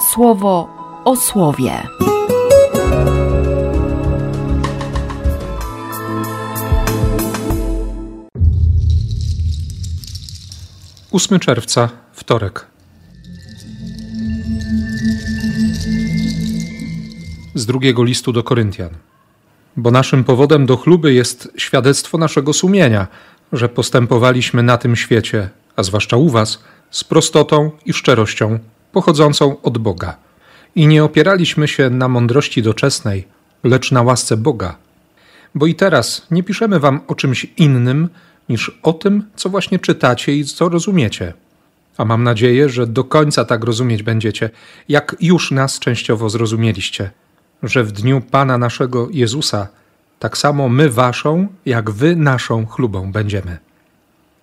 słowo o słowie. 8 czerwca, wtorek. Z drugiego listu do Koryntian. Bo naszym powodem do chluby jest świadectwo naszego sumienia, że postępowaliśmy na tym świecie, a zwłaszcza u Was, z prostotą i szczerością pochodzącą od Boga. I nie opieraliśmy się na mądrości doczesnej, lecz na łasce Boga. Bo i teraz nie piszemy Wam o czymś innym, niż o tym, co właśnie czytacie i co rozumiecie. A mam nadzieję, że do końca tak rozumieć będziecie, jak już nas częściowo zrozumieliście, że w dniu Pana naszego Jezusa tak samo my waszą, jak wy naszą chlubą będziemy.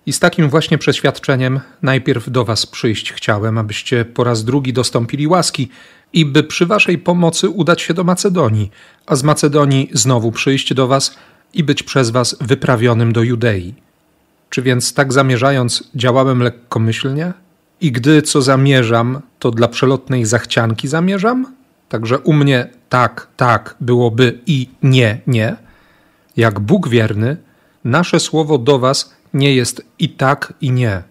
I z takim właśnie przeświadczeniem najpierw do was przyjść chciałem, abyście po raz drugi dostąpili łaski i by przy waszej pomocy udać się do Macedonii, a z Macedonii znowu przyjść do was i być przez was wyprawionym do Judei czy więc tak zamierzając działałem lekkomyślnie? I gdy co zamierzam, to dla przelotnej zachcianki zamierzam? Także u mnie tak, tak byłoby i nie, nie. Jak Bóg wierny, nasze słowo do Was nie jest i tak, i nie.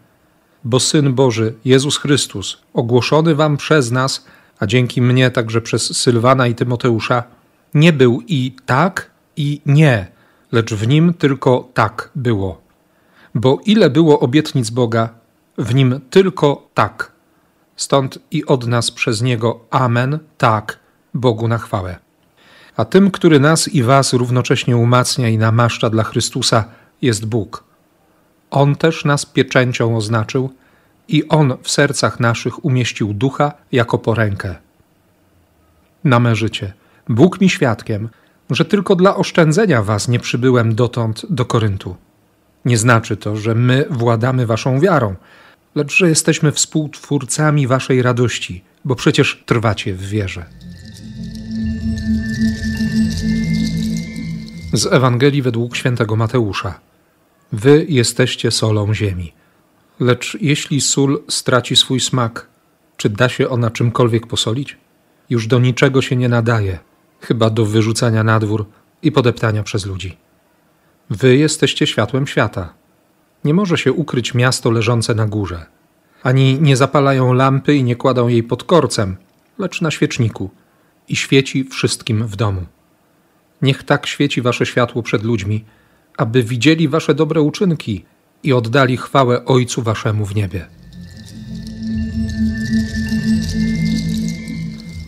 Bo Syn Boży, Jezus Chrystus, ogłoszony Wam przez nas, a dzięki mnie także przez Sylwana i Tymoteusza, nie był i tak, i nie, lecz w nim tylko tak było bo ile było obietnic Boga, w nim tylko tak. Stąd i od nas przez niego Amen, tak, Bogu na chwałę. A tym, który nas i was równocześnie umacnia i namaszcza dla Chrystusa, jest Bóg. On też nas pieczęcią oznaczył i On w sercach naszych umieścił ducha jako porękę. Na me życie, Bóg mi świadkiem, że tylko dla oszczędzenia was nie przybyłem dotąd do Koryntu. Nie znaczy to, że my władamy waszą wiarą, lecz że jesteśmy współtwórcami waszej radości, bo przecież trwacie w wierze. Z Ewangelii według świętego Mateusza. Wy jesteście solą ziemi. Lecz jeśli sól straci swój smak, czy da się ona czymkolwiek posolić? Już do niczego się nie nadaje, chyba do wyrzucania na dwór i podeptania przez ludzi. Wy jesteście światłem świata. Nie może się ukryć miasto leżące na górze. Ani nie zapalają lampy i nie kładą jej pod korcem, lecz na świeczniku i świeci wszystkim w domu. Niech tak świeci wasze światło przed ludźmi, aby widzieli wasze dobre uczynki i oddali chwałę Ojcu waszemu w niebie.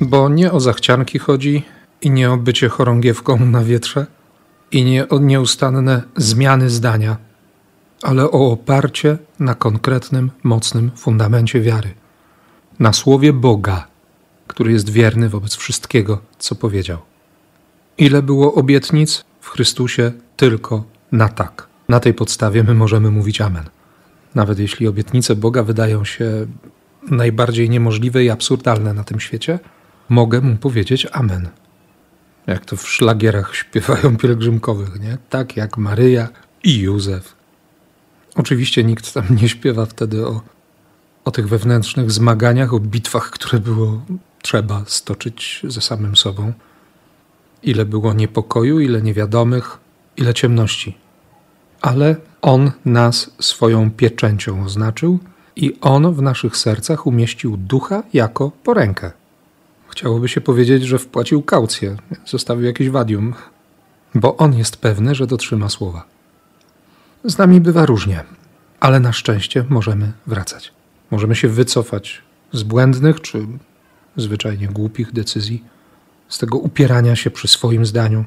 Bo nie o zachcianki chodzi i nie o bycie chorągiewką na wietrze, i nie o nieustanne zmiany zdania, ale o oparcie na konkretnym, mocnym fundamencie wiary, na słowie Boga, który jest wierny wobec wszystkiego, co powiedział. Ile było obietnic w Chrystusie tylko na tak. Na tej podstawie my możemy mówić Amen. Nawet jeśli obietnice Boga wydają się najbardziej niemożliwe i absurdalne na tym świecie, mogę mu powiedzieć Amen jak to w szlagierach śpiewają pielgrzymkowych, nie? Tak jak Maryja i Józef. Oczywiście nikt tam nie śpiewa wtedy o, o tych wewnętrznych zmaganiach, o bitwach, które było trzeba stoczyć ze samym sobą. Ile było niepokoju, ile niewiadomych, ile ciemności. Ale On nas swoją pieczęcią oznaczył i On w naszych sercach umieścił ducha jako porękę. Chciałoby się powiedzieć, że wpłacił kaucję, zostawił jakieś wadium, bo on jest pewny, że dotrzyma słowa. Z nami bywa różnie, ale na szczęście możemy wracać. Możemy się wycofać z błędnych czy zwyczajnie głupich decyzji, z tego upierania się przy swoim zdaniu,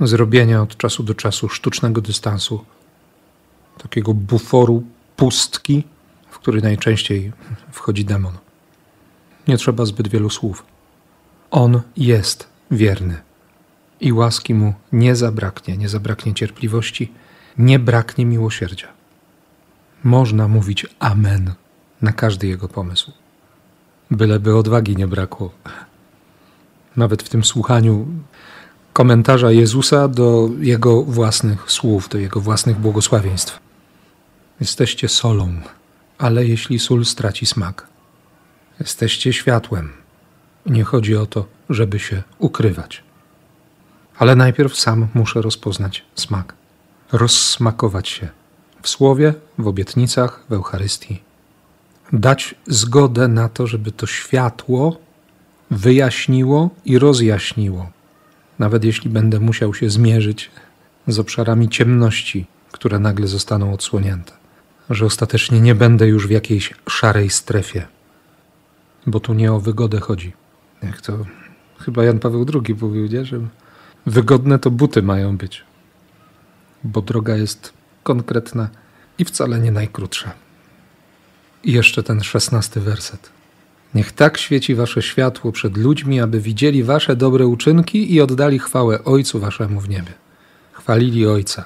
zrobienia od czasu do czasu sztucznego dystansu, takiego buforu pustki, w który najczęściej wchodzi demon. Nie trzeba zbyt wielu słów. On jest wierny i łaski mu nie zabraknie, nie zabraknie cierpliwości, nie braknie miłosierdzia. Można mówić Amen na każdy jego pomysł. Byleby odwagi nie brakło. Nawet w tym słuchaniu komentarza Jezusa do jego własnych słów, do jego własnych błogosławieństw. Jesteście solą, ale jeśli sól straci smak, Jesteście światłem, Nie chodzi o to, żeby się ukrywać. Ale najpierw sam muszę rozpoznać smak, rozsmakować się w słowie, w obietnicach, w Eucharystii. Dać zgodę na to, żeby to światło wyjaśniło i rozjaśniło, nawet jeśli będę musiał się zmierzyć z obszarami ciemności, które nagle zostaną odsłonięte, że ostatecznie nie będę już w jakiejś szarej strefie, bo tu nie o wygodę chodzi. Jak to chyba Jan Paweł II mówił, nie? że wygodne to buty mają być, bo droga jest konkretna i wcale nie najkrótsza. I jeszcze ten szesnasty werset. Niech tak świeci wasze światło przed ludźmi, aby widzieli wasze dobre uczynki i oddali chwałę Ojcu waszemu w niebie. Chwalili Ojca.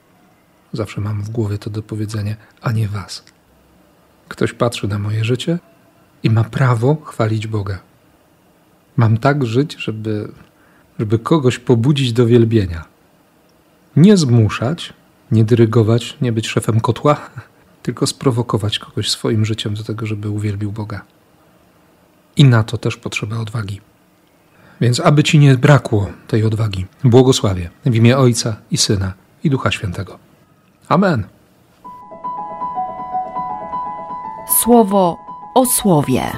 Zawsze mam w głowie to do powiedzenia, a nie was. Ktoś patrzy na moje życie i ma prawo chwalić Boga. Mam tak żyć, żeby, żeby kogoś pobudzić do wielbienia. Nie zmuszać, nie dyrygować, nie być szefem kotła, tylko sprowokować kogoś swoim życiem do tego, żeby uwielbił Boga. I na to też potrzeba odwagi. Więc aby ci nie brakło tej odwagi, błogosławię w imię Ojca i Syna i Ducha Świętego. Amen. Słowo o słowie.